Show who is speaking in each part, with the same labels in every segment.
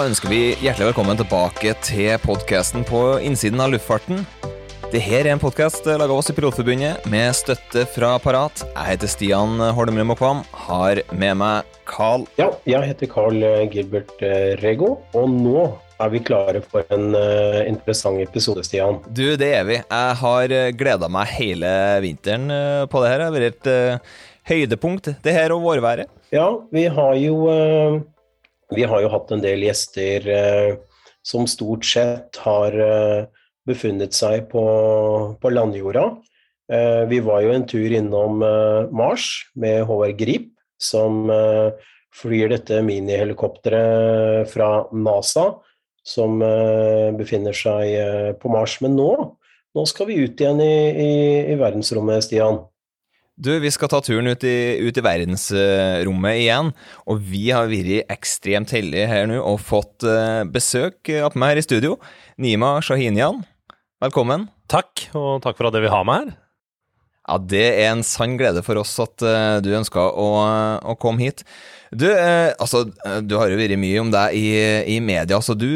Speaker 1: Ønsker vi hjertelig velkommen tilbake til podkasten På innsiden av luftfarten. Dette er en podkast laga av oss i Pilotforbundet med støtte fra Parat. Jeg heter Stian Holmlund Mokvam, har med meg Carl.
Speaker 2: Ja, jeg heter Carl Gilbert eh, Rego, og nå er vi klare for en uh, interessant episode, Stian.
Speaker 1: Du, det er vi. Jeg har gleda meg hele vinteren uh, på det her. Det har vært et uh, høydepunkt, det her og vårværet.
Speaker 2: Ja, vi har jo vi har jo hatt en del gjester eh, som stort sett har eh, befunnet seg på, på landjorda. Eh, vi var jo en tur innom Mars med Håvard Grip, som flyr dette minihelikopteret fra NASA, som befinner seg på Mars. Men nå, nå skal vi ut igjen i, i, i verdensrommet, Stian.
Speaker 1: Du, vi skal ta turen ut i, ut i verdensrommet igjen. Og vi har vært ekstremt heldige her nå og fått uh, besøk av meg her i studio. Nima Shahinian, velkommen.
Speaker 3: Takk, og takk for at dere vil ha meg her.
Speaker 1: Ja, Det er en sann glede for oss at uh, du ønska å, å, komme hit. Du, uh, altså, du har jo vært mye om deg i, i media, så du,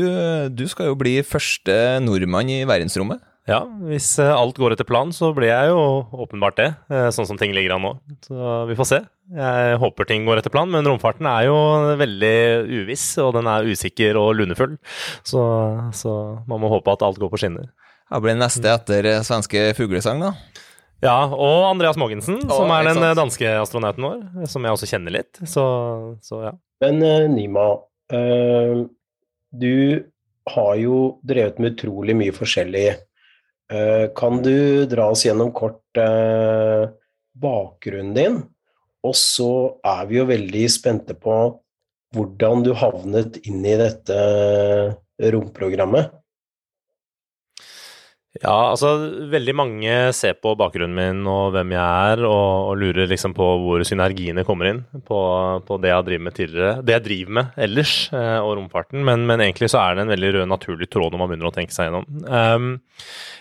Speaker 1: du skal jo bli første nordmann i verdensrommet?
Speaker 3: Ja, hvis eh, alt går etter planen, så blir jeg jo åpenbart det, eh, sånn som ting ligger an nå. Så vi får se. Jeg håper ting går etter planen, men romfarten er jo veldig uviss, og den er usikker og lunefull. Så, så man må håpe at alt går på skinner.
Speaker 1: Det blir neste etter eh, svenske fuglesang, da?
Speaker 3: Ja, og Andreas Moggensen, som er den danske astronauten vår, som jeg også kjenner litt. Så, så ja.
Speaker 2: Men Nima, øh, du har jo drevet med utrolig mye forskjellig kan du dra oss gjennom kort eh, bakgrunnen din? Og så er vi jo veldig spente på hvordan du havnet inn i dette romprogrammet.
Speaker 3: Ja, altså veldig mange ser på bakgrunnen min og hvem jeg er, og, og lurer liksom på hvor synergiene kommer inn på, på, det jeg driver med tidligere. Det jeg driver med ellers, eh, og romfarten. Men, men, egentlig så er det en veldig rød, naturlig tråd når man begynner å tenke seg gjennom. Um,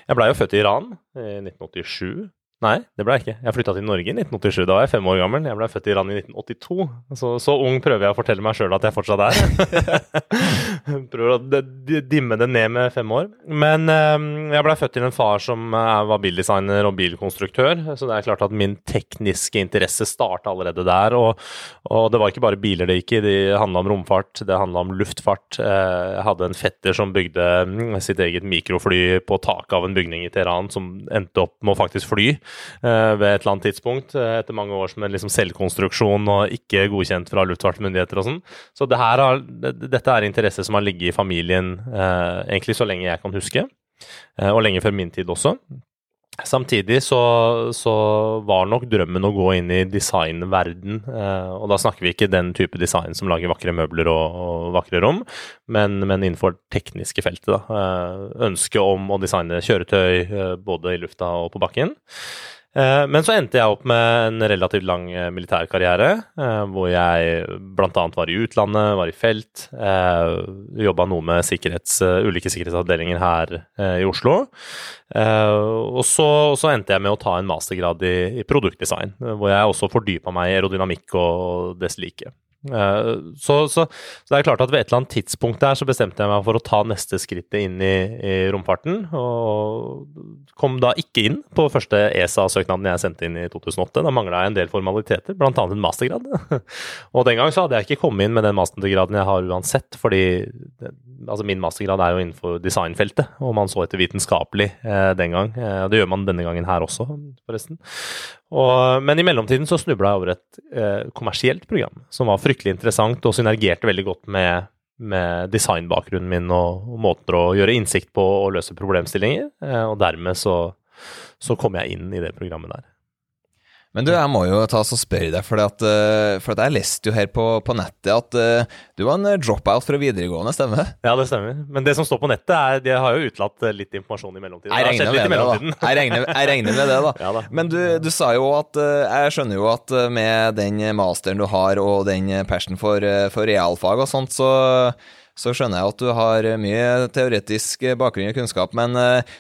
Speaker 3: jeg blei jo født i Iran i 1987. Nei, det ble jeg ikke. Jeg flytta til Norge i 1987. Da var jeg fem år gammel. Jeg ble født i Iran i 1982. Så, så ung prøver jeg å fortelle meg sjøl at jeg fortsatt er. Prøver å dimme det ned med fem år. Men um, jeg blei født til en far som uh, var bildesigner og bilkonstruktør. Så det er klart at min tekniske interesse starta allerede der. Og, og, det var ikke bare biler det gikk i. Det handla om romfart, det handla om luftfart. Uh, jeg hadde en fetter som bygde um, sitt eget mikrofly på taket av en bygning i Teheran, som endte opp med å faktisk fly. Eh, ved et eller annet tidspunkt, eh, etter mange år som en liksom selvkonstruksjon og ikke godkjent fra luftfartsmyndigheter og sånn. Så det har, dette er interesse som har ligget i familien eh, egentlig så lenge jeg kan huske, og lenge før min tid også. Samtidig så, så, var nok drømmen å gå inn i designverden. Eh, og da snakker vi ikke den type design som lager vakre møbler og, og vakre rom, men, men innenfor tekniske feltet. Da. Eh, ønsket om å designe kjøretøy eh, både i lufta og på bakken. Eh, men så endte jeg opp med en relativt lang eh, militærkarriere, eh, hvor jeg bl.a. var i utlandet, var i felt, jobba noe med sikkerhets, ulike sikkerhetsavdelinger her i Oslo. Og så, så, endte jeg med å ta en mastergrad i, i produktdesign, hvor jeg også fordypa meg i aerodynamikk og dess like. Eh, så, så, så, det er klart at ved et eller annet tidspunkt der så bestemte jeg meg for å ta neste skrittet inn i, i romfarten. Og kom da ikke inn på første ESA-søknaden jeg sendte inn i 2008. Da mangla jeg en del formaliteter, bl.a. en mastergrad. og den gang så hadde jeg ikke kommet inn med den mastergraden jeg har uansett, fordi altså min mastergrad er jo innenfor designfeltet, og man så etter vitenskapelig eh, den gang. Eh, det gjør man denne gangen her også, forresten. Og, men i mellomtiden så snubla jeg over et eh, kommersielt program som var fryktelig interessant og synergerte veldig godt med, med designbakgrunnen min og, og, måter å gjøre innsikt på og løse problemstillinger. Eh, og dermed så, så kom jeg inn i det programmet der.
Speaker 1: Men du, jeg må jo ta og spørre deg, for, at, eh, for at jeg leste jo her på, på nettet at uh, du var en eh, dropout fra videregående, stemmer det?
Speaker 3: Ja, det stemmer. Men det som står på nettet, er, de har jo utlatt litt informasjon i mellomtiden.
Speaker 1: Jeg regner, med, det, da. Jeg regner, jeg regner med det, da. ja, da. Men du, du, sa jo at Jeg skjønner jo at med den masteren du har, og den passion for, for realfag og sånt, så så skjønner jeg at du har mye teoretisk bakgrunn og kunnskap. Men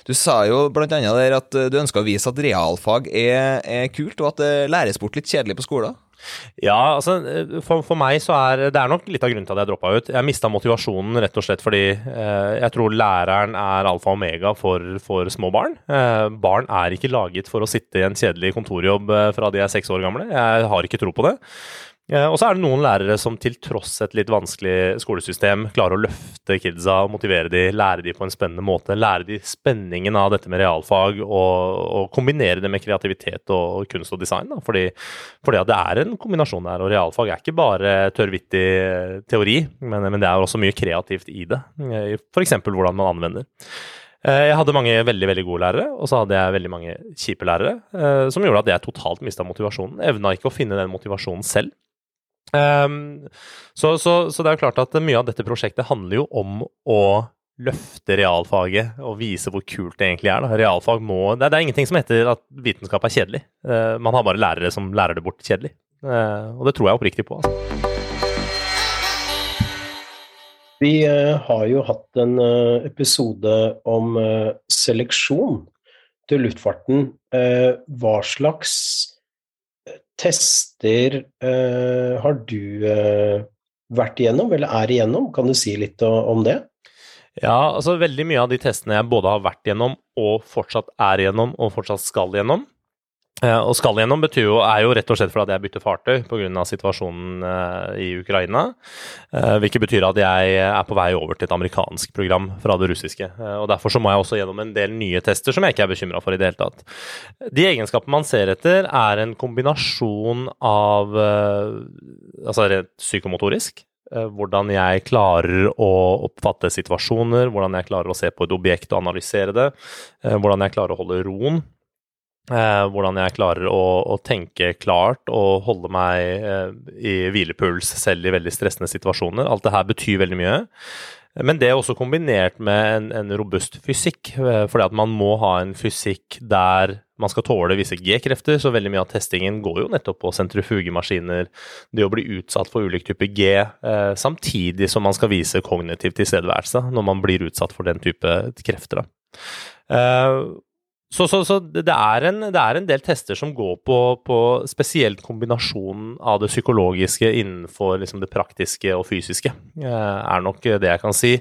Speaker 1: du sa jo blant annet der at du ønsker å vise at realfag er, er kult, og at det læres bort litt kjedelig på skolen.
Speaker 3: Ja, altså for, for, meg så er det er nok litt av grunnen til at jeg droppa ut. Jeg mista motivasjonen rett og slett fordi eh, jeg tror læreren er alfa og omega for, for små barn. Eh, barn er ikke laget for å sitte i en kjedelig kontorjobb eh, fra de er seks år gamle. Jeg har ikke tro på det. Og så er det noen lærere som til tross et litt vanskelig skolesystem klarer å løfte kidsa, motivere de, lære de på en spennende måte. Lære de spenningen av dette med realfag og, og kombinere det med kreativitet og kunst og design. Da. Fordi, fordi det er en kombinasjon der, og realfag er ikke bare tørrvittig teori, men, men det er også mye kreativt i det. F.eks. hvordan man anvender. Eh, jeg hadde mange veldig veldig gode lærere, og så hadde jeg veldig mange kjipe lærere, eh, som gjorde at jeg totalt mista motivasjonen. Evna ikke å finne den motivasjonen selv. Um, så, så, så, det er jo klart at mye av dette prosjektet handler jo om å løfte realfaget og vise hvor kult det egentlig er. Da. Realfag må, det, er, det er ingenting som heter at vitenskap er kjedelig. Uh, man har bare lærere som lærer det bort kjedelig. Uh, og det tror jeg oppriktig på. Altså.
Speaker 2: Vi uh, har jo hatt en episode om seleksjon til luftfarten. hva slags tester uh, har du uh, vært igjennom, eller er igjennom? Kan du si litt om det?
Speaker 3: Ja, altså veldig mye av de testene jeg både har vært igjennom og fortsatt er igjennom og fortsatt skal igjennom, og skal gjennom betyr jo, er jo rett og slett fordi jeg bytter fartøy pga. situasjonen uh, i Ukraina. Uh, hvilket betyr at jeg er på vei over til et amerikansk program fra det russiske. Og Derfor så må jeg også gjennom en del nye tester som jeg ikke er bekymra for i det hele tatt. De egenskapene man ser etter, er en kombinasjon av altså rett psykomotorisk. Hvordan jeg klarer å oppfatte situasjoner, hvordan jeg klarer å se på et objekt og analysere det. Hvordan jeg klarer å holde roen Eh, hvordan jeg klarer å, å, tenke klart og holde meg eh, i hvilepuls selv i veldig stressende situasjoner. Alt det her betyr veldig mye. Men det er også kombinert med en, en robust fysikk, eh, fordi at man må ha en fysikk der man skal tåle visse G-krefter, så veldig mye av testingen går jo nettopp på sentrifugemaskiner, det å bli utsatt for ulik type G, eh, samtidig som man skal vise kognitiv tilstedeværelse når man blir utsatt for den type krefter. Eh, så, så, så det, er en, det, er en, del tester som går på, på spesielt kombinasjonen av det psykologiske innenfor liksom det praktiske og fysiske, eh, er nok det jeg kan si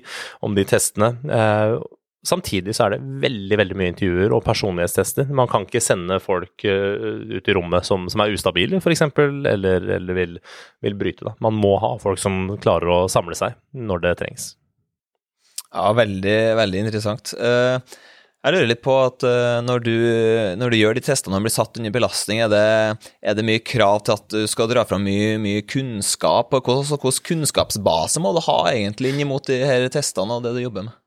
Speaker 3: om de testene. Eh, samtidig så er det veldig veldig mye intervjuer og personlighetstester. Man kan ikke sende folk uh, ut i rommet som, som er ustabile, f.eks., eller, eller vil, vil, bryte. Da. Man må ha folk som klarer å samle seg når det trengs.
Speaker 1: Ja, veldig, veldig interessant. Uh, jeg lurer litt på at uh, når, du, når, du, gjør de testene og blir satt under belastning, er det, er det, mye krav til at du skal dra fram mye, mye kunnskap? Hvilken kunnskapsbase må du ha egentlig inn mot de her testene og det du jobber med?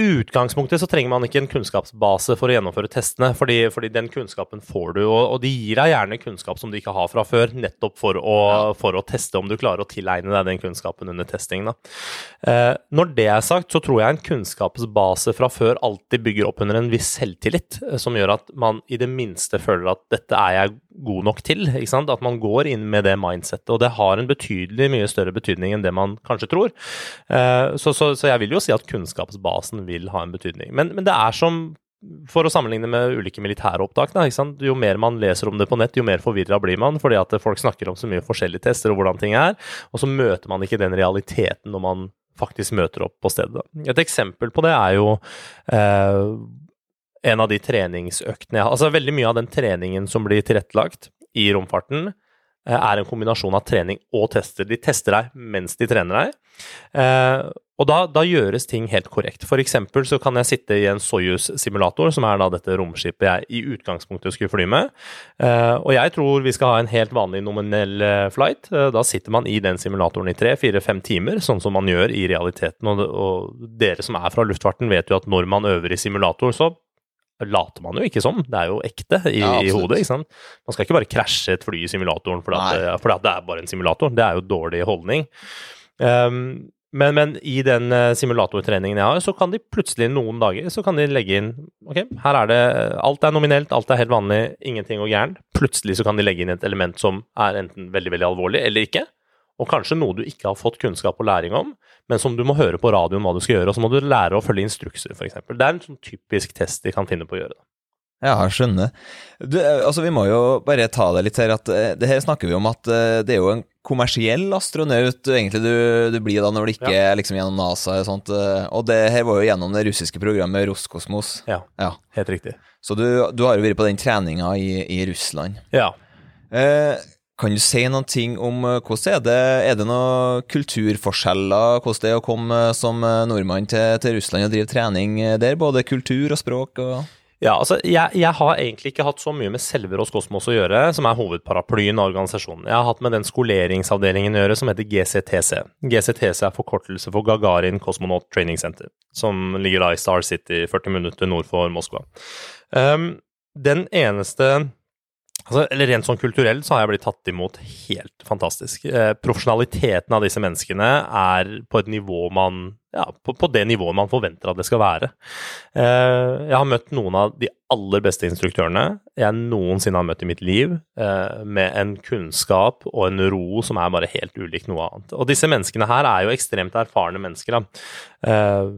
Speaker 3: Utgangspunktet så trenger man ikke en kunnskapsbase for å gjennomføre testene, fordi, fordi den kunnskapen får du, og, og, de gir deg gjerne kunnskap som du ikke har fra før, nettopp for å, for å teste om du klarer å tilegne deg den kunnskapen under testing. Eh, når det er sagt, så tror jeg en kunnskapsbase fra før alltid bygger opp under en viss selvtillit, eh, som gjør at man i det minste føler at dette er jeg god nok til. At man går inn med det mindsettet, og det har en betydelig mye større betydning enn det man kanskje tror. Eh, så, så, så jeg vil jo si at kunnskapsbasen vil ha en betydning. Men, men det er som for å sammenligne med ulike militære opptak, da, jo mer man leser om det på nett, jo mer forvirra blir man, fordi at folk snakker om så mye forskjellige tester og hvordan ting er, og så møter man ikke den realiteten når man faktisk møter opp på stedet. Et eksempel på det er jo eh, en av de treningsøktene jeg har Altså veldig mye av den treningen som blir tilrettelagt i romfarten, eh, er en kombinasjon av trening og tester. De tester deg mens de trener deg. Eh, og da, da, gjøres ting helt korrekt. For eksempel så kan jeg sitte i en Soyuz-simulator, som er da dette romskipet jeg i utgangspunktet skulle fly med. Eh, og jeg tror vi skal ha en helt vanlig nominell flight. da sitter man i den simulatoren i tre, fire, fem timer, sånn som man gjør i realiteten. Og dere som er fra luftfarten vet jo at når man øver i simulator, så later man jo ikke som. Det er jo ekte i, ja, i hodet. ikke sant? Man skal ikke bare krasje et fly i simulatoren fordi, at, fordi at det er bare en simulator. Det er jo dårlig holdning. Um, men, men, i den uh, simulatortreningen jeg har, så kan de plutselig noen dager så kan de legge inn Ok, her er det Alt er nominelt, alt er helt vanlig, ingenting går gærent. Plutselig så kan de legge inn et element som er enten veldig, veldig alvorlig eller ikke. Og kanskje noe du ikke har fått kunnskap og læring om, men som du må høre på radioen hva du skal gjøre, og så må du lære å følge instrukser, f.eks. Det er en sånn typisk test de kan finne på å gjøre.
Speaker 1: Ja, jeg skjønner. Du, altså, vi må jo bare ta det litt her, at eh, det her snakker vi om at eh, det er jo en kommersiell astronaut egentlig du, du blir da når du ikke er liksom gjennom NASA og sånt. eh, Og det her var jo gjennom det russiske programmet Roskosmos.
Speaker 3: Ja,
Speaker 1: Ja.
Speaker 3: helt riktig.
Speaker 1: Så du, du har jo vært på den treninga i, i Russland.
Speaker 3: Ja.
Speaker 1: Eh, kan du si noen ting om eh, hvordan er det Er det noen kulturforskjeller hvordan det er å komme eh, som nordmann til, til Russland og drive trening der? Både kultur og språk og
Speaker 3: Ja, altså, jeg, jeg har egentlig ikke hatt så mye med selve Roskosmos å gjøre, som er hovedparaplyen av organisasjonen. Jeg har hatt med den skoleringsavdelingen å gjøre som heter GCTC. GCTC er forkortelse for Gagarin Cosmonaut Training Center, som ligger da i Star City, 40 minutter nord for Moskva. Um, den eneste Altså, eller Rent sånn kulturelt så har jeg blitt tatt imot helt fantastisk. Eh, profesjonaliteten av disse menneskene er på et nivå man ja, på, på det nivået man forventer at det skal være. Eh, jeg har møtt noen av de aller beste instruktørene jeg noensinne har møtt i mitt liv, eh, med en kunnskap og en ro som er bare helt ulik noe annet. Og disse menneskene her er jo ekstremt erfarne mennesker. da. Eh,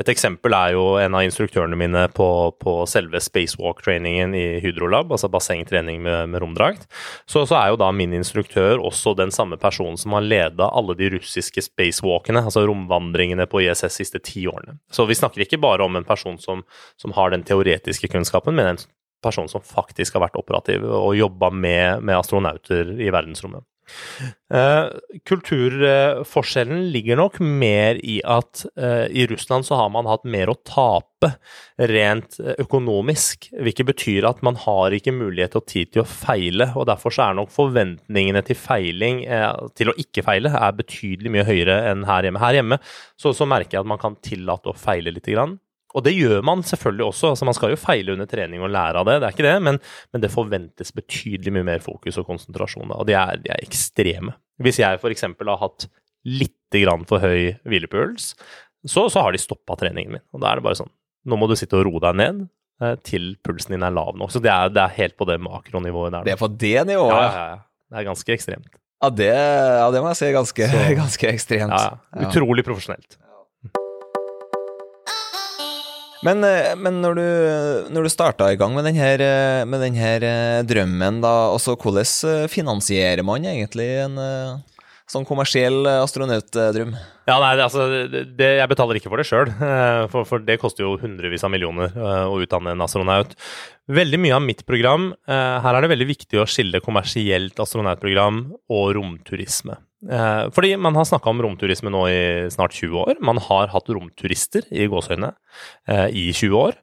Speaker 3: et eksempel er jo en av instruktørene mine på, på selve spacewalk-treningen i Hydrolab, altså bassengtrening med, med romdrakt. Så, så er jo da min instruktør også den samme personen som har leda alle de russiske spacewalkene, altså romvandringene på ISS siste ti årene. Så vi snakker ikke bare om en person som, som har den teoretiske kunnskapen, men en person som faktisk har vært operativ og jobba med, med astronauter i verdensrommet. Uh, kulturforskjellen ligger nok mer i at uh, i Russland så har man hatt mer å tape rent uh, økonomisk, hvilket betyr at man har ikke mulighet og tid til å feile, og derfor så er nok forventningene til feiling, til å ikke feile, er betydelig mye høyere enn her hjemme. Her hjemme så, så merker jeg at man kan tillate å feile grann. Og det gjør man selvfølgelig også. altså Man skal jo feile under trening og lære av det, det er ikke det, men, men det forventes betydelig mye mer fokus og konsentrasjon. Og de er, de er ekstreme. Hvis jeg f.eks. har hatt litt grann for høy hvilepuls, så, så har de stoppa treningen min. Og da er det bare sånn Nå må du sitte og roe deg ned eh, til pulsen din er lav nok. Så det er, det er helt på det makronivået der.
Speaker 1: Det er på det nivået?
Speaker 3: Ja, ja, ja. Det er ganske ekstremt.
Speaker 1: Ja, det, ja, det må jeg si ganske, ganske ekstremt.
Speaker 3: Ja, ja. Utrolig profesjonelt.
Speaker 1: Men, eh, men når du, når du starta i gang med denne, den eh, drømmen, da, altså hvordan eh, finansierer man egentlig en eh, sånn kommersiell eh, astronautdrøm?
Speaker 3: Ja, nei, det, altså, det, jeg betaler ikke for det sjøl, for, for det koster jo hundrevis av millioner eh, å utdanne en astronaut. Veldig mye av mitt program eh, Her er det veldig viktig å skille kommersielt astronautprogram og romturisme. Eh, Fordi man har snakka om romturisme nå i snart 20 år. Man har hatt romturister i gåseøynene eh, i 20 år.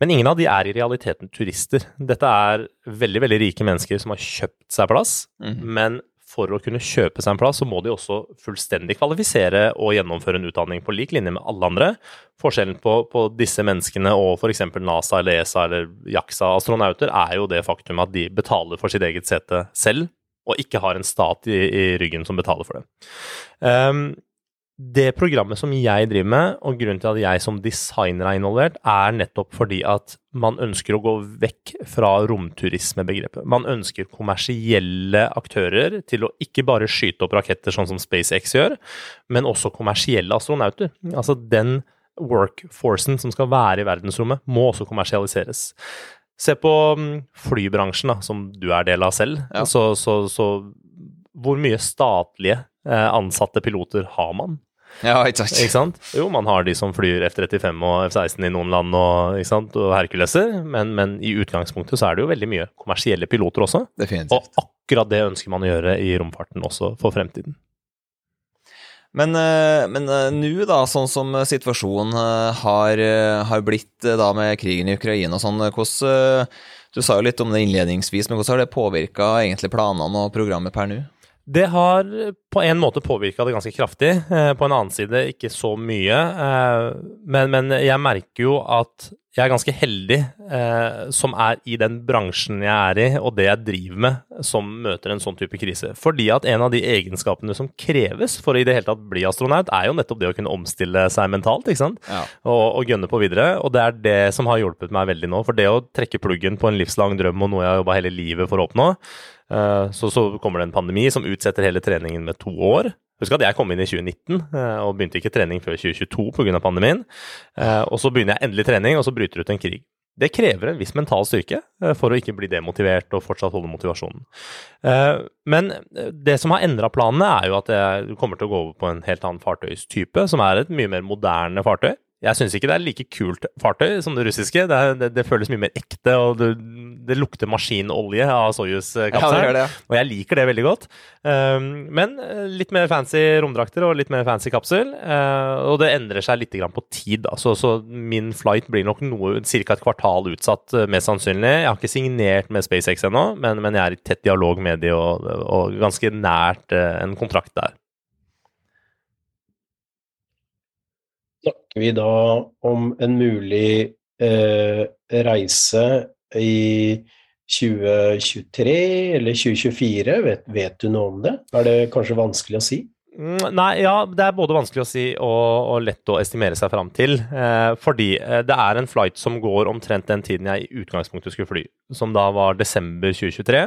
Speaker 3: Men ingen av de er i realiteten turister. Dette er veldig veldig rike mennesker som har kjøpt seg plass,
Speaker 1: Mhm.
Speaker 3: men for å kunne kjøpe seg en plass, så må de også fullstendig kvalifisere og gjennomføre en utdanning på lik linje med alle andre. Forskjellen på, på disse menneskene og f.eks. NASA eller ESA eller JAXA-astronauter er jo det faktum at de betaler for sitt eget sete selv, og ikke har en stat i, i ryggen som betaler for det. Um, det programmet som jeg driver med, og grunnen til at jeg som designer er involvert, er nettopp fordi at man ønsker å gå vekk fra romturismebegrepet. Man ønsker kommersielle aktører til å ikke bare skyte opp raketter sånn som SpaceX gjør, men også kommersielle astronauter. Altså den workforcen som skal være i verdensrommet, må også kommersialiseres. Se på mm, flybransjen, da, som du er del av selv.
Speaker 1: Ja.
Speaker 3: Så, så, så hvor mye statlige eh, ansatte piloter har man?
Speaker 1: Ja, ikke sant?
Speaker 3: Ikke sant? Jo, man har de som flyr F-35 og F-16 i noen land og, og Herculeser, men, men i utgangspunktet så er det jo veldig mye kommersielle piloter også.
Speaker 1: Definitivt.
Speaker 3: Og akkurat det ønsker man å gjøre i romfarten også for fremtiden.
Speaker 1: Men, eh, men eh, nå, da, sånn som situasjonen eh, har, har blitt da med krigen i Ukraina og sånn, hvordan Du sa jo litt om det innledningsvis, men hvordan har det påvirka egentlig planene og programmet per nå?
Speaker 3: Det har på en måte påvirka det ganske kraftig, eh, på en annen side ikke så mye. eh, Men, men jeg merker jo at jeg er ganske heldig eh, som er i den bransjen jeg er i, og det jeg driver med, som møter en sånn type krise. Fordi at en av de egenskapene som kreves for å i det hele tatt bli astronaut, er jo nettopp det å kunne omstille seg mentalt, ikke sant?
Speaker 1: Ja.
Speaker 3: og, og gønne på videre. Og det er det som har hjulpet meg veldig nå. For det å trekke pluggen på en livslang drøm og noe jeg har jobba hele livet for å oppnå, Så, så kommer det en pandemi som utsetter hele treningen med to år. Husk at jeg kom inn i 2019 og begynte ikke trening før 2022 pga. pandemien. Og så begynner jeg endelig trening, og så bryter ut en krig. Det krever en viss mental styrke for å ikke bli demotivert og fortsatt holde motivasjonen. Men det som har endra planene, er jo at jeg kommer til å gå over på en helt annen fartøystype, som er et mye mer moderne fartøy. Jeg syns ikke det er like kult fartøy som det russiske. Det, er, det, det føles mye mer ekte, og det, det lukter maskinolje av Soyuz-kapselen. Ja, og jeg liker det veldig godt. Um, men eh, litt mer fancy romdrakter og litt mer fancy kapsel. Uh, og det endrer seg litt på tid. altså, Så, min flight blir nok noe ca. et kvartal utsatt, eh, mest sannsynlig. Jeg har ikke signert med SpaceX ennå, men, men jeg er i tett dialog med de og, og ganske nært uh, en kontrakt der.
Speaker 2: Snakker vi da om en mulig eh, reise i 2023 eller 2024? Vet, vet, du noe om det? Er det kanskje vanskelig å si?
Speaker 3: Mm, nei, ja, det er både vanskelig å si og, og lett å estimere seg fram til. Eh, fordi eh, det er en flight som går omtrent den tiden jeg i utgangspunktet skulle fly, som da var desember 2023.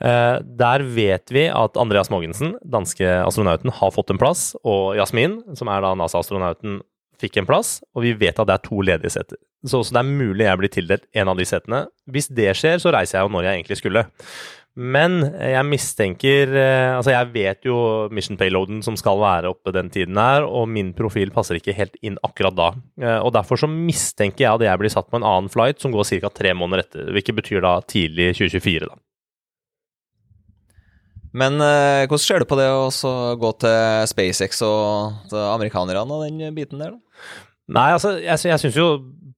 Speaker 3: Eh, der vet vi at Andreas Mogensen, danske astronauten, har fått en plass, og Jasmin, som er da NASA-astronauten, fikk en plass, og vi vet at det er to ledige seter. Så, det er mulig jeg blir tildelt en av de setene. Hvis det skjer, så reiser jeg jo når jeg egentlig skulle. Men jeg mistenker eh, Altså, jeg vet jo mission payloaden som skal være oppe den tiden her, og min profil passer ikke helt inn akkurat da. Eh, og derfor så mistenker jeg at jeg blir satt på en annen flight som går ca. tre måneder etter, hvilket betyr da tidlig 2024, da.
Speaker 1: Men eh, hvordan ser du på det å gå til SpaceX og til amerikanerne og den biten der, da?
Speaker 3: Nei, altså, jeg, jeg syns jo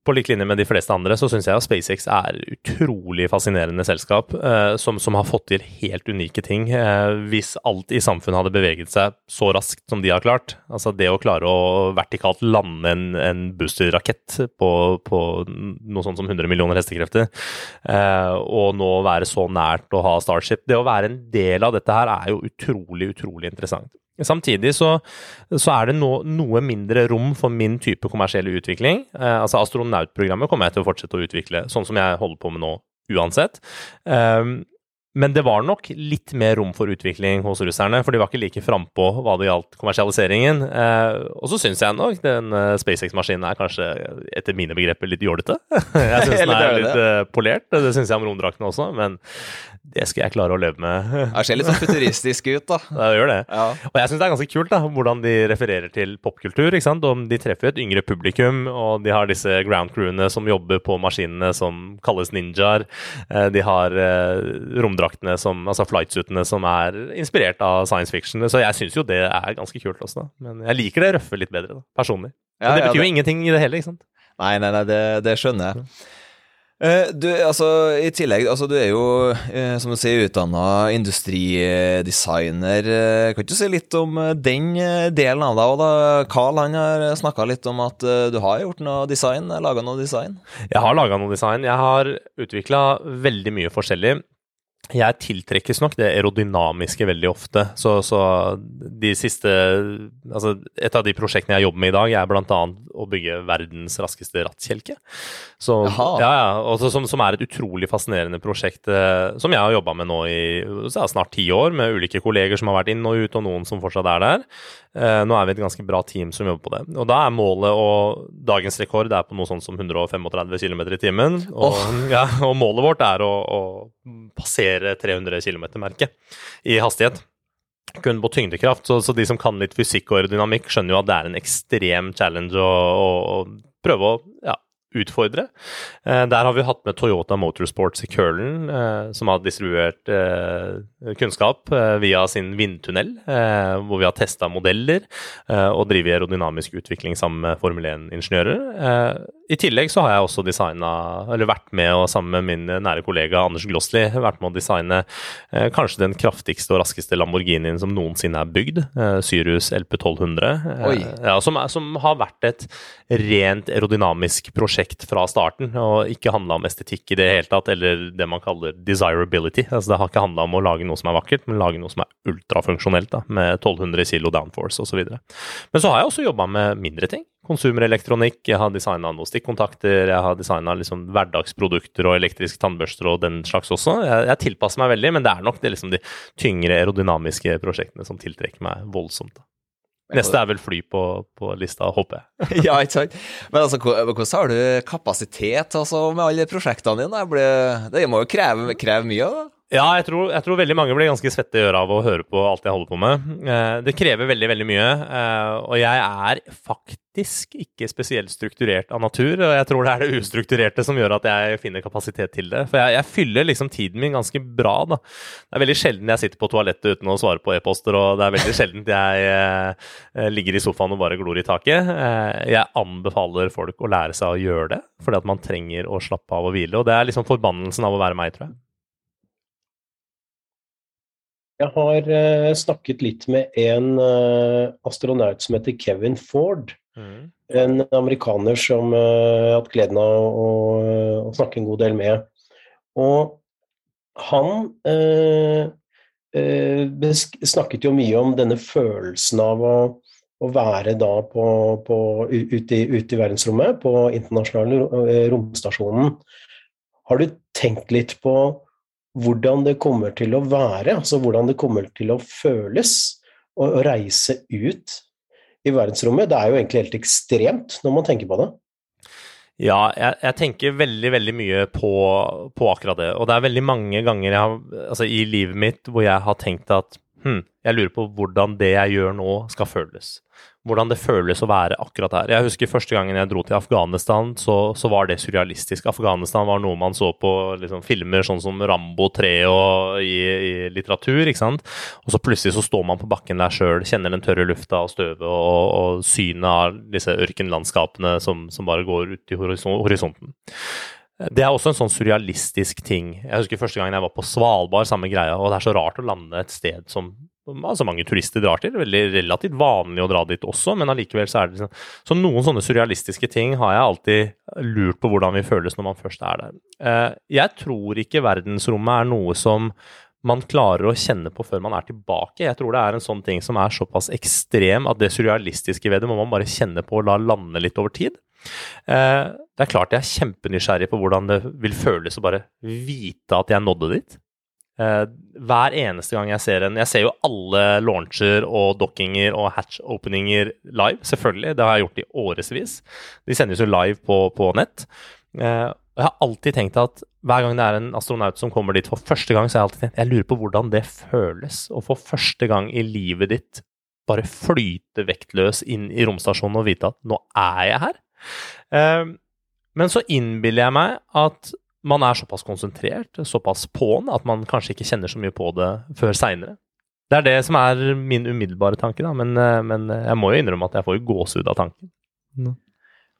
Speaker 3: på lik linje med de fleste andre, så syns jeg at SpaceX er utrolig fascinerende selskap eh, som, som, har fått til helt unike ting. Eh, hvis alt i samfunnet hadde beveget seg så raskt som de har klart, altså det å klare å vertikalt lande en, en boosterrakett på, på, noe sånt som 100 millioner hestekrefter, eh, og nå være så nært å ha Starship Det å være en del av dette her er jo utrolig, utrolig interessant. Samtidig så, så er det no, noe mindre rom for min type kommersiell utvikling. Eh, altså Astronautprogrammet kommer jeg til å fortsette å utvikle, sånn som jeg holder på med nå uansett. Um, men det var nok litt mer rom for utvikling hos russerne, for de var ikke like frampå hva det gjaldt kommersialiseringen. Eh, og så syns jeg nok den uh, SpaceX-maskinen er kanskje, etter mine begreper, litt jålete. jeg syns den er litt uh, polert, det syns jeg om romdraktene også, men det skal jeg klare å leve med.
Speaker 1: det ser litt sånn futuristisk ut, da.
Speaker 3: Det gjør det. Ja. Og jeg syns det er ganske kult da, hvordan de refererer til popkultur. ikke sant? Og de treffer et yngre publikum, og de har disse ground crewene som jobber på maskinene som kalles ninjaer. Eh, de har romdraktene romdraktene, som, altså flightsuitene, som er inspirert av science fiction. Så jeg syns jo det er ganske kult også, da. Men jeg liker det røffe litt bedre, da, personlig. Ja, Men det betyr ja, det... jo ingenting i det hele, ikke sant?
Speaker 1: Nei, nei, nei, det, det skjønner jeg. Uh, du, altså, I tillegg, altså, du er jo, uh, som du sier, utdanna industridesigner. Uh, kan du si litt om den delen av deg? Og da, Carl han har snakka litt om at du har gjort noe design, laga noe design?
Speaker 3: Jeg har laga noe design. Jeg har utvikla veldig mye forskjellig jeg tiltrekkes nok det aerodynamiske veldig ofte. Så, så, de siste Altså, et av de prosjektene jeg jobber med i dag, er bl.a. å bygge verdens raskeste rattkjelke. Så, ja, ja, også, som, som, er et utrolig fascinerende prosjekt eh, som jeg har jobba med nå i snart ti år, med ulike kolleger som har vært inn og ut, og noen som fortsatt er der. Eh, nå er vi et ganske bra team som jobber på det. Og da er målet og Dagens rekord er på noe sånt som 135 km i timen. Og, oh. ja, og målet vårt er å, å passere 300 km-merket i hastighet kun på tyngdekraft. Så, så, de som kan litt fysikk og aerodynamikk, skjønner jo at det er en ekstrem challenge å, å, å prøve å ja, utfordre. Eh, der har vi hatt med Toyota Motorsports i Curlen, eh, som har distribuert eh, kunnskap via sin vindtunnel, hvor vi har testa modeller og driver aerodynamisk utvikling sammen med Formel 1-ingeniører. I tillegg så har jeg også designa, eller vært med og sammen med min nære kollega Anders Glossli vært med å designe kanskje den kraftigste og raskeste Lamborghinien som noensinne er bygd, Syrus LP 1200. Eh, ja, som, som, har vært et rent aerodynamisk prosjekt fra starten, og ikke handla om estetikk i det hele tatt, eller det man kaller desirability. Altså, det har ikke handla om å lage noe som er vakkert, men lage noe som er ultrafunksjonelt, da, med 1200 kilo downforce osv. Men så har jeg også jobba med mindre ting konsumerelektronikk, jeg har designa noen stikkontakter, jeg har designa liksom hverdagsprodukter og elektriske tannbørster og den slags også. Jeg, jeg, tilpasser meg veldig, men det er nok det liksom de tyngre aerodynamiske prosjektene som tiltrekker meg voldsomt. da. Neste er vel fly på, på lista, håper
Speaker 1: jeg. ja, ikke sant. Men altså, hvordan har du kapasitet altså, med alle prosjektene dine? Det må jo kreve, kreve mye? da?
Speaker 3: Ja, jeg tror, jeg tror, veldig mange blir ganske svette i øra av å høre på alt jeg holder på med. Eh, det krever veldig, veldig mye. Eh, og jeg er faktisk ikke spesielt strukturert av natur. Og jeg tror det er det ustrukturerte som gjør at jeg finner kapasitet til det. For jeg, jeg fyller liksom tiden min ganske bra, da. Det er veldig sjelden jeg sitter på toalettet uten å svare på e-poster, og det er veldig sjelden jeg eh, ligger i sofaen og bare glor i taket. jeg anbefaler folk å lære seg å gjøre det, fordi at man trenger å slappe av og hvile. Og det er liksom forbannelsen av å være meg, tror jeg.
Speaker 2: Jeg har uh, snakket litt med en uh, astronaut som heter Kevin Ford. Mm. En amerikaner som uh, jeg har hatt gleden av å, å, snakke en god del med. Og han snakket jo mye om denne følelsen av å, å være da på, på, ute, i, ute, i, verdensrommet, på internasjonale romstasjonen. Har du tenkt litt på hvordan det kommer til å være, altså hvordan det kommer til å føles å, å reise ut i verdensrommet. Det er jo egentlig helt ekstremt når man tenker på det.
Speaker 3: Ja, jeg, jeg, tenker veldig veldig mye på, på, akkurat det. Og det er veldig mange ganger har, altså, i livet mitt hvor jeg har tenkt at hm, jeg lurer på hvordan det jeg gjør nå, skal føles hvordan det føles å være akkurat her. Jeg husker første gangen jeg dro til Afghanistan, så, så var det surrealistisk. Afghanistan var noe man så på liksom, filmer sånn som Rambo 3 og i, i, litteratur, ikke sant. Og så plutselig så står man på bakken der sjøl, kjenner den tørre lufta og støvet og, og synet av disse ørkenlandskapene som, som bare går ut i horisonten. Det er også en sånn surrealistisk ting. Jeg husker første gangen jeg var på Svalbard, samme greia, og det er så rart å lande et sted som altså mange turister drar til. Veldig relativt vanlig å dra dit også, men allikevel så er det liksom Så noen sånne surrealistiske ting har jeg alltid lurt på hvordan vi føles når man først er der. Eh, jeg tror ikke verdensrommet er noe som man klarer å kjenne på før man er tilbake. Jeg tror det er en sånn ting som er såpass ekstrem at det surrealistiske ved det må man bare kjenne på og la lande litt over tid. Eh, det er klart jeg er kjempenysgjerrig på hvordan det vil føles å bare vite at jeg nådde dit. Uh, hver eneste gang jeg ser en Jeg ser jo alle launcher og dockinger og hatch-openinger live, selvfølgelig. Det har jeg gjort i årevis. De sendes jo live på, på nett. Uh, jeg har alltid tenkt at hver gang det er en astronaut som kommer dit for første gang, så har jeg alltid tenkt jeg lurer på hvordan det føles å for første gang i livet ditt bare flyte vektløs inn i romstasjonen og vite at nå er jeg her. Uh, men så innbiller jeg meg at man er såpass konsentrert, såpass på'n, at man kanskje ikke kjenner så mye på det før seinere. Det er det som er min umiddelbare tanke, da, men, eh, men jeg må jo innrømme at jeg får gåsehud av tanken.
Speaker 1: Mm.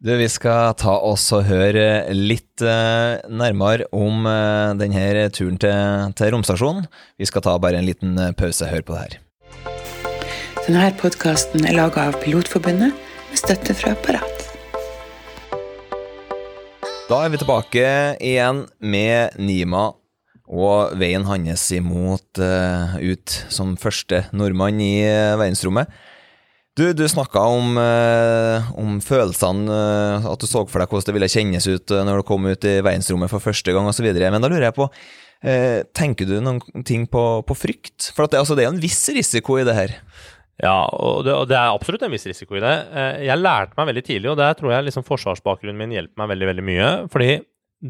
Speaker 1: Du, Vi skal ta oss og høre litt uh, nærmere om uh, denne turen til, til romstasjonen. Vi skal ta bare en liten pause. Hør på det her.
Speaker 4: Denne podkasten er laga av Pilotforbundet med støtte fra Parat.
Speaker 1: Da er vi tilbake igjen med Nima og veien hans imot uh, ut som første nordmann i uh, verdensrommet. Du, du snakka om, uh, om følelsene, at du så for deg hvordan det ville kjennes ut når du kom ut i verdensrommet for første gang osv. Men da lurer jeg på, tenker du noen ting på, på frykt? For det, altså, det er en viss risiko i det her.
Speaker 3: Ja, og det, og det, er absolutt en viss risiko i det. Eh, jeg lærte meg veldig tidlig, og der tror jeg liksom forsvarsbakgrunnen min hjelper meg veldig, veldig mye. Fordi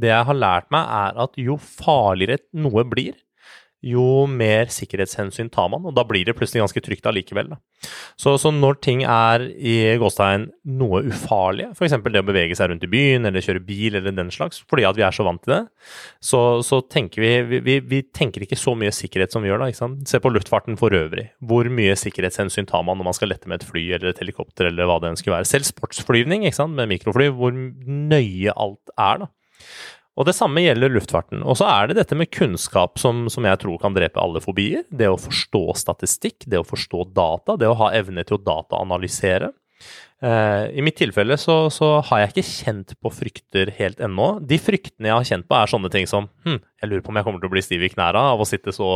Speaker 3: det jeg har lært meg, er at jo farligere noe blir, jo mer sikkerhetshensyn tar man, og da blir det plutselig ganske trygt allikevel. Så, så, når ting er i gåstegn noe ufarlige, f.eks. det å bevege seg rundt i byen eller kjøre bil eller den slags, fordi at vi er så vant til det, så, så tenker vi, vi, vi tenker ikke så mye sikkerhet som vi gjør da. ikke sant? Se på luftfarten for øvrig. Hvor mye sikkerhetshensyn tar man når man skal lette med et fly eller et helikopter eller hva det enn skulle være. Selv sportsflyvning ikke sant? med mikrofly, hvor nøye alt er. da. Og Det samme gjelder luftfarten. Og så er det dette med kunnskap som, som, jeg tror kan drepe alle fobier. Det å forstå statistikk, det å forstå data, det å ha evne til å dataanalysere. Eh, I mitt tilfelle så, så, har jeg ikke kjent på frykter helt ennå. De fryktene jeg har kjent på, er sånne ting som hm, jeg lurer på om jeg kommer til å bli stiv i knærne av å sitte så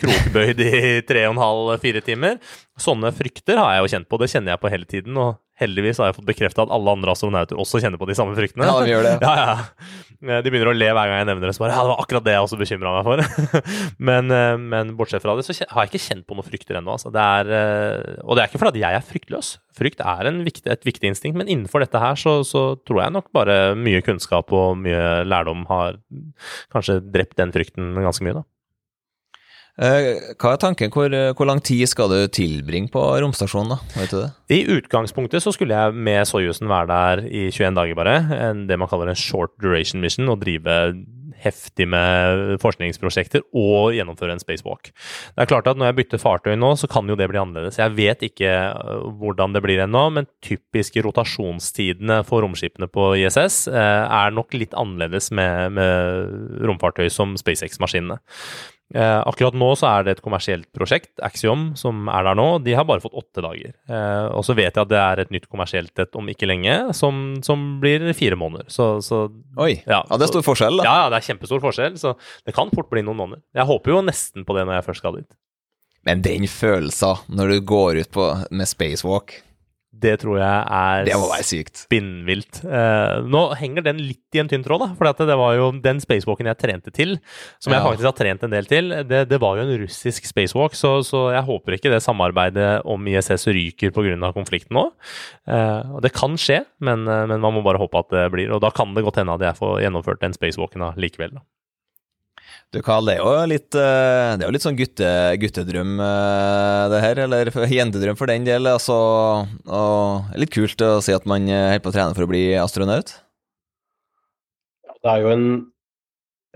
Speaker 3: krokbøyd i tre og en halv, fire timer. Sånne frykter har jeg jo kjent på, det kjenner jeg på hele tiden. Og Heldigvis har jeg fått bekrefta at alle andre astronauter også kjenner på de samme fryktene.
Speaker 1: Ja, de gjør det.
Speaker 3: Ja, ja. De begynner å le hver gang jeg nevner det. Så bare, ja, det var akkurat det jeg også bekymra meg for. men, eh, men bortsett fra det, så har jeg ikke kjent på noen frykter ennå. Altså. Det er, eh, og det er ikke fordi jeg er fryktløs. Frykt er en viktig, et viktig instinkt, men innenfor dette her så, så tror jeg nok bare mye kunnskap og mye lærdom har kanskje drept den frykten ganske mye, da.
Speaker 1: Eh, Hva er tanken? Hvor, hvor lang tid skal du tilbringe på romstasjonen, da? Vet du det?
Speaker 3: I utgangspunktet så skulle jeg med Soyuzen være der i 21 dager bare. En, det man kaller en short duration mission, og drive heftig med forskningsprosjekter og gjennomføre en spacewalk. Det er klart at når jeg bytter fartøy nå, så kan jo det bli annerledes. Jeg vet ikke øh, hvordan det blir ennå, men typiske rotasjonstidene for romskipene på ISS eh, er nok litt annerledes med, med romfartøy som SpaceX-maskinene. Eh, akkurat nå så er det et kommersielt prosjekt, Axiom, som er der nå. De har bare fått åtte dager. Eh, og så vet jeg at det er et nytt kommersielt et om ikke lenge, som, som blir fire måneder. Så, så
Speaker 1: Oi, ja,
Speaker 3: Ja,
Speaker 1: det er stor forskjell, da.
Speaker 3: ja, ja, det er kjempestor forskjell, så det kan fort bli noen måneder. Jeg håper jo nesten på det når jeg først skal dit.
Speaker 1: Men den følelsen når du går ut på, med spacewalk,
Speaker 3: Det tror jeg er
Speaker 1: det må være sykt.
Speaker 3: spinnvilt. Eh, nå henger den litt i en tynn tråd, da. For det var jo den spacewalken jeg trente til, som jeg
Speaker 1: Ja.
Speaker 3: faktisk har trent en del til, det, det var jo en russisk spacewalk, så, så jeg håper ikke det samarbeidet om ISS ryker pga. konflikten nå. Eh, det kan skje, men, eh, men man må bare håpe at det blir. Og da kan det godt hende at jeg får gjennomført den spacewalken likevel. Da.
Speaker 1: Du Karl, det er jo litt, eh, det er jo litt sånn gutte, guttedrøm eh, det her, eller jentedrøm for den del. Altså, og litt kult å si at man eh, holder på å trene for å bli astronaut.
Speaker 2: Det er jo en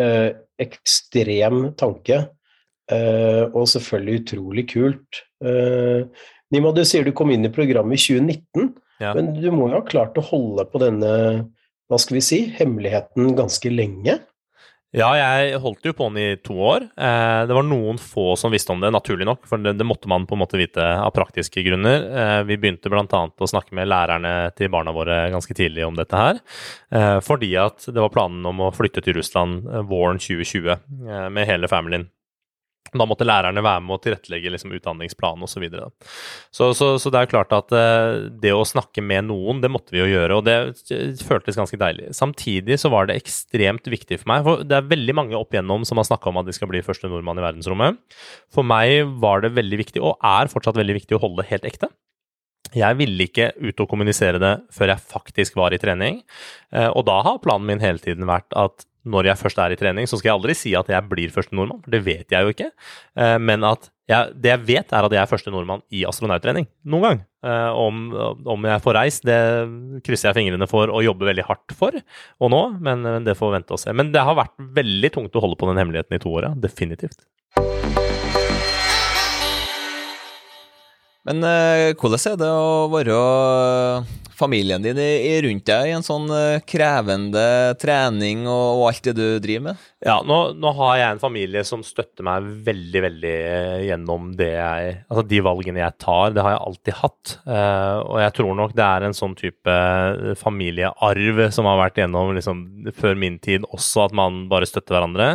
Speaker 2: eh, ekstrem tanke, eh, og selvfølgelig utrolig kult. Eh, Nima, du sier du kom inn i programmet i 2019,
Speaker 3: Ja.
Speaker 2: men du må jo ha klart å holde på denne hva skal vi si, hemmeligheten ganske lenge?
Speaker 3: Ja, jeg holdt jo på den i to år. Eh, det var noen få som visste om det, naturlig nok, for det, det måtte man på en måte vite av praktiske grunner. Eh, vi begynte bl.a. å snakke med lærerne til barna våre ganske tidlig om dette her, eh, fordi at det var planen om å flytte til Russland våren 2020 eh, med hele familien. Da måtte lærerne være med å tilrettelegge liksom, utdanningsplanen osv. Så, videre. så, så Så det er klart at eh, det å snakke med noen, det måtte vi jo gjøre, og det føltes ganske deilig. Samtidig så var det ekstremt viktig for meg, for det er veldig mange opp igjennom som har snakka om at de skal bli første nordmann i verdensrommet. For meg var det veldig viktig, og er fortsatt veldig viktig, å holde det helt ekte. Jeg ville ikke ut og kommunisere det før jeg faktisk var i trening, eh, og da har planen min hele tiden vært at når jeg først er i trening, så skal jeg aldri si at jeg blir første nordmann, for det vet jeg jo ikke. Eh, Men at jeg, det jeg vet, er at jeg er første nordmann i astronauttrening. Noen gang. Eh, Om, om jeg får reist, det krysser jeg fingrene for og jobber veldig hardt for og nå, men det får vente og se. Men det har vært veldig tungt å holde på den hemmeligheten i to år, ja. Definitivt.
Speaker 1: Men eh, hvordan er det å være familien din i rundt deg i en sånn eh, krevende trening og, og alt det du driver med?
Speaker 3: Ja, nå, nå har jeg en familie som støtter meg veldig, veldig eh, gjennom det jeg Altså de valgene jeg tar, det har jeg alltid hatt. Uh, og jeg tror nok det er en sånn type familiearv som har vært gjennom liksom, før min tid også, at man bare støtter hverandre.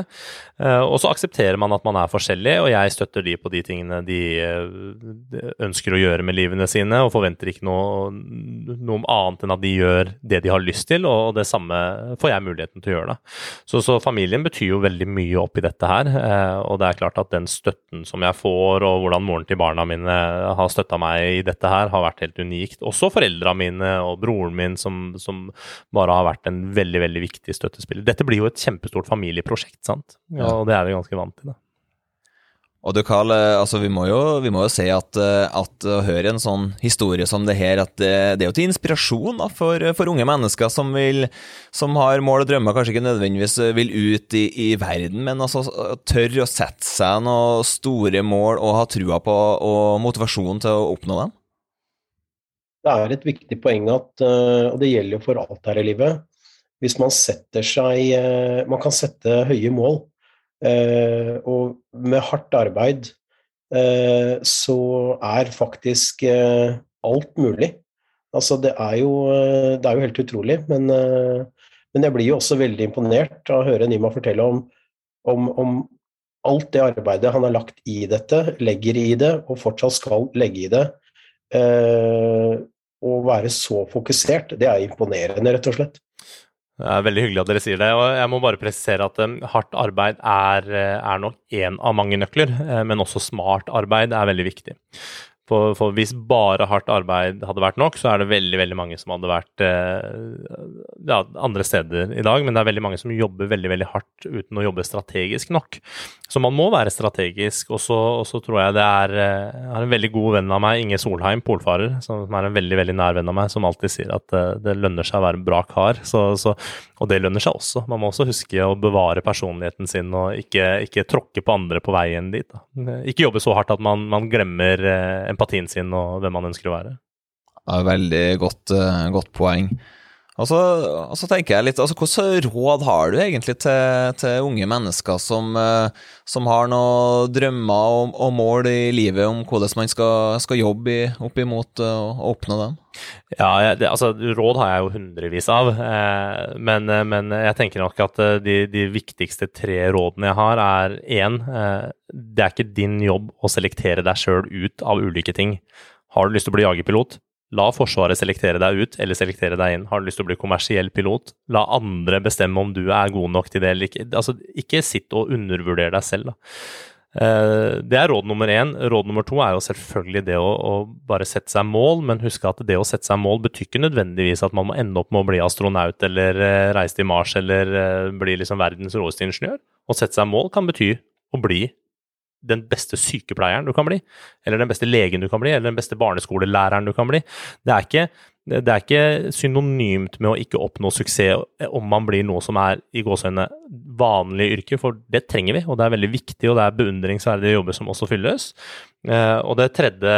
Speaker 3: Uh, og så aksepterer man at man er forskjellig, og jeg støtter de på de tingene de de ønsker å gjøre med livene sine, og forventer ikke noe, noe annet enn at de gjør det de har lyst til, og det samme får jeg muligheten til å gjøre. da. Så, så familien betyr jo veldig mye oppi dette her, eh, og det er klart at den støtten som jeg får, og hvordan moren til barna mine har støtta meg i dette her, har vært helt unikt. Også foreldra mine og broren min, som, som bare har vært en veldig, veldig viktig støttespiller. Dette blir jo et kjempestort familieprosjekt, sant?
Speaker 1: Ja.
Speaker 3: Og det er vi ganske vant til. da.
Speaker 1: Og du Karl, eh, altså vi må jo, vi må jo se at, eh, at å høre en sånn historie som det her, at det, det er jo til inspirasjon da, for, for unge mennesker som, vil, som har mål og drømmer, kanskje ikke nødvendigvis vil ut i, i verden, men altså tør å sette seg noen store mål og ha trua på og motivasjon til å oppnå dem.
Speaker 2: Det er et viktig poeng at, eh, og det gjelder jo for alt her i livet, hvis man setter seg eh, Man kan sette høye mål, eh, og med hardt arbeid eh, så er faktisk eh, alt mulig. Altså, det er jo, eh, det er jo helt utrolig, men, eh, men jeg blir jo også veldig imponert av å høre Nima fortelle om, om, om alt det arbeidet han har lagt i dette, legger i det, og fortsatt skal legge i det. Eh, å være så fokusert, det er imponerende, rett og slett.
Speaker 3: Det er veldig hyggelig at dere sier det. og Jeg må bare presisere at um, hardt arbeid er, er nok én av mange nøkler, men også smart arbeid er veldig viktig. For, for, hvis bare hardt arbeid hadde vært nok, så er det veldig veldig mange som hadde vært eh, ja, andre steder i dag. Men det er veldig mange som jobber veldig veldig hardt uten å jobbe strategisk nok. Så man må være strategisk. Og så tror jeg det er eh, Jeg har en veldig god venn av meg, Inge Solheim, polfarer, som er en veldig veldig nær venn av meg, som alltid sier at eh, det lønner seg å være en bra kar. Så, så, og det lønner seg også. Man må også huske å bevare personligheten sin og ikke, ikke tråkke på andre på veien dit. Da. Ikke jobbe så hardt at man, man glemmer eh, empatien sin og hvem man ønsker å være.
Speaker 1: Ja, veldig godt, uh, godt poeng. Og så, og så, tenker jeg litt, altså Hvilke råd har du egentlig til, til unge mennesker som, uh, som, har noen drømmer og, og, mål i livet om hvordan man skal, skal jobbe opp imot uh, å oppnå dem?
Speaker 3: Ja, det, altså Råd har jeg jo hundrevis av, eh, men, men, jeg tenker nok at de, de, viktigste tre rådene jeg har, er én eh, Det er ikke din jobb å selektere deg sjøl ut av ulike ting. Har du lyst til å bli jagerpilot? La Forsvaret selektere deg ut eller selektere deg inn. Har du lyst til å bli kommersiell pilot? La andre bestemme om du er god nok til det eller ikke. Altså, ikke sitt og undervurder deg selv. Da. Eh, det er råd nummer én. Råd nummer to er jo selvfølgelig det å, å, bare sette seg mål, men husk at det å sette seg mål betyr ikke nødvendigvis at man må ende opp med å bli astronaut eller uh, reise til Mars eller uh, bli liksom verdens råeste ingeniør. Å sette seg mål kan bety å bli den beste sykepleieren du kan bli, eller den beste legen du kan bli, eller den beste barneskolelæreren du kan bli. Det er ikke, det er ikke synonymt med å ikke oppnå suksess om man blir noe som er i gåseøynene vanlig yrke, for det trenger vi, og det er veldig viktig, og det er beundringsverdige jobber som også fylles. Eh, og det tredje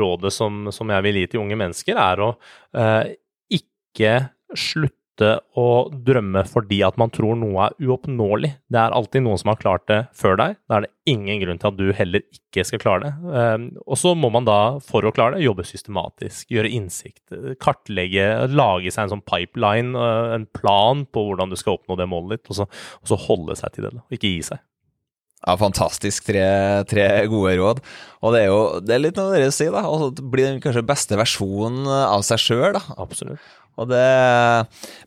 Speaker 3: rådet som, som jeg vil gi til unge mennesker, er å eh, ikke slutte slutte å drømme fordi at man tror noe er uoppnåelig. Det er alltid noen som har klart det før deg. Da er det ingen grunn til at du heller ikke skal klare det. Ehm, og så må man da, for å klare det, jobbe systematisk, gjøre innsikt, kartlegge, lage seg en sånn pipeline, eh, en plan på hvordan du skal oppnå det målet ditt, og så, og så holde seg til det, og ikke gi seg.
Speaker 1: Ja, Fantastisk. Tre, tre, gode råd. Og det er jo det er litt noe dere sier, da. Å bli den kanskje beste versjonen av seg sjøl, da.
Speaker 3: Absolutt.
Speaker 1: Det,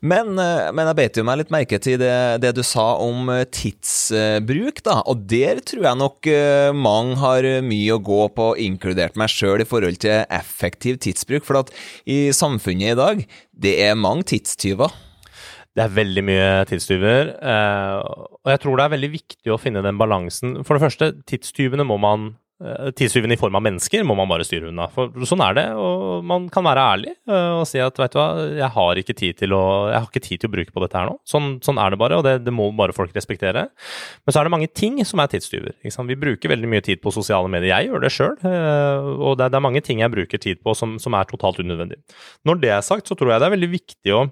Speaker 1: men, men, jeg beit jo meg litt merke til det, det, du sa om tidsbruk, da. Og der tror jeg nok eh, mange har mye å gå på, inkludert meg sjøl, i forhold til effektiv tidsbruk. For at i samfunnet i dag, det er mange tidstyver.
Speaker 3: Det er veldig mye tidstyver. Eh, og jeg tror det er veldig viktig å finne den balansen. For det første, tidstyvene må man Tidstyvene i form av mennesker må man bare styre unna. For sånn er det, og man kan være ærlig eh, og si at veit du hva, jeg har ikke tid til å, jeg har ikke tid til å bruke på dette her nå. Sånn, sånn er det bare, og det, det, må bare folk respektere. Men så er det mange ting som er tidstyver. Vi bruker veldig mye tid på sosiale medier. Jeg gjør det sjøl, eh, og det, det, er mange ting jeg bruker tid på som, som er totalt unødvendig. Når det er sagt, så tror jeg det er veldig viktig å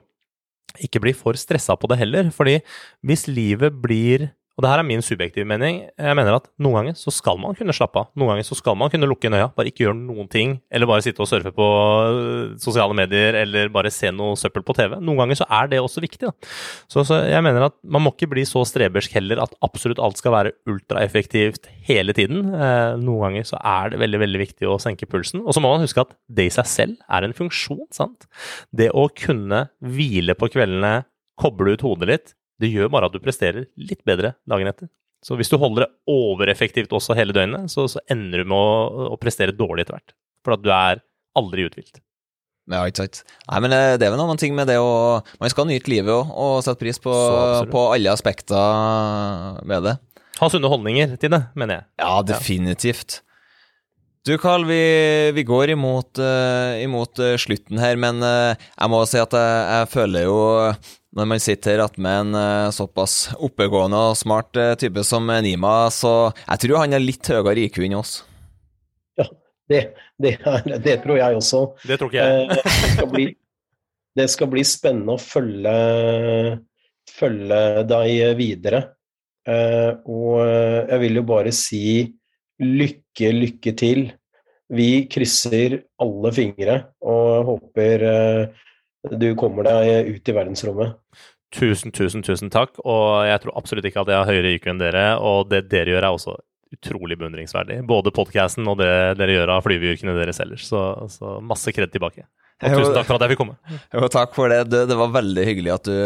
Speaker 3: ikke bli for stressa på det heller, fordi hvis livet blir og det her er min subjektive mening. Jeg mener at noen ganger så skal man kunne slappe av. Noen ganger så skal man kunne lukke øya, bare ikke gjøre noen ting. Eller bare sitte og surfe på øh, sosiale medier, eller bare se noe søppel på TV. Noen ganger så er det også viktig. Da. Så, så jeg mener at man må ikke bli så strebersk heller at absolutt alt skal være ultraeffektivt hele tiden. Eh, noen ganger så er det veldig, veldig viktig å senke pulsen. Og så må man huske at det i seg selv er en funksjon, sant. Det å kunne hvile på kveldene, koble ut hodet litt, det gjør bare at du presterer litt bedre dagen etter. Så hvis du holder det overeffektivt også hele døgnet, så, så ender du med å, å, prestere dårlig etter hvert. For at du er aldri uthvilt.
Speaker 1: Ja, ikke sant. Nei, men eh, det er vel noen ting med det å Man skal nyte livet òg, og sette pris på, på, alle aspekter med det.
Speaker 3: Ha sunne holdninger til det, mener jeg.
Speaker 1: Ja, definitivt. Du Carl, vi, vi går imot, uh, imot uh, slutten her, men uh, jeg må si at jeg, jeg føler jo når man sitter her attmed en uh, såpass oppegående og smart uh, type som Nima, så jeg tror han er litt høyere IQ enn oss.
Speaker 2: Ja, det, det, det tror jeg også.
Speaker 3: Det tror ikke jeg.
Speaker 2: Uh, det, skal bli, det, skal bli, spennende å følge, følge deg videre. og jeg vil jo bare si lykke, lykke til. Vi krysser alle fingre og håper du kommer deg ut i verdensrommet.
Speaker 3: Tusen, tusen, tusen takk. Og jeg tror absolutt ikke at jeg har høyere IQ enn dere. Og det dere gjør, er også utrolig beundringsverdig. Både podkasten og det dere gjør av flyveyrkene deres ellers. Så, så masse kred tilbake. Og tusen takk for at jeg fikk komme.
Speaker 1: Jo, takk for det. det. Det var veldig hyggelig at du,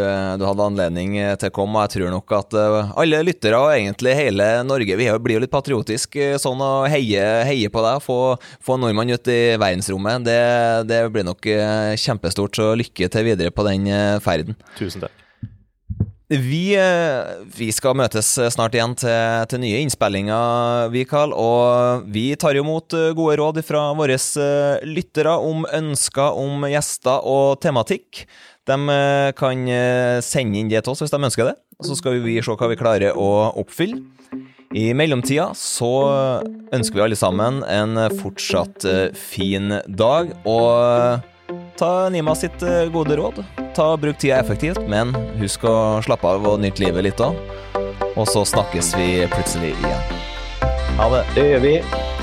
Speaker 1: du, hadde anledning til å komme. Og jeg tror nok at uh, alle lyttere, og egentlig hele Norge, vi blir jo litt patriotiske sånn og heier heie på deg. Få, få nordmann ut i verdensrommet. Det, det blir nok kjempestort. Så lykke til videre på den ferden.
Speaker 3: Tusen takk.
Speaker 1: Vi, vi, skal møtes snart igjen til, til nye innspillinger, Vikal. Og vi tar imot gode råd fra våre lyttere om ønsker om gjester og tematikk. De kan sende inn det til oss hvis de ønsker det. Så skal vi se hva vi klarer å oppfylle. I mellomtida så ønsker vi alle sammen en fortsatt fin dag. og ta Nima sitt eh, gode råd. Ta Bruk tida effektivt, men husk å slappe av og nyte livet litt òg. Og så snakkes vi plutselig igjen. Ha det.
Speaker 2: Det gjør vi.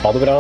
Speaker 2: Ha det bra.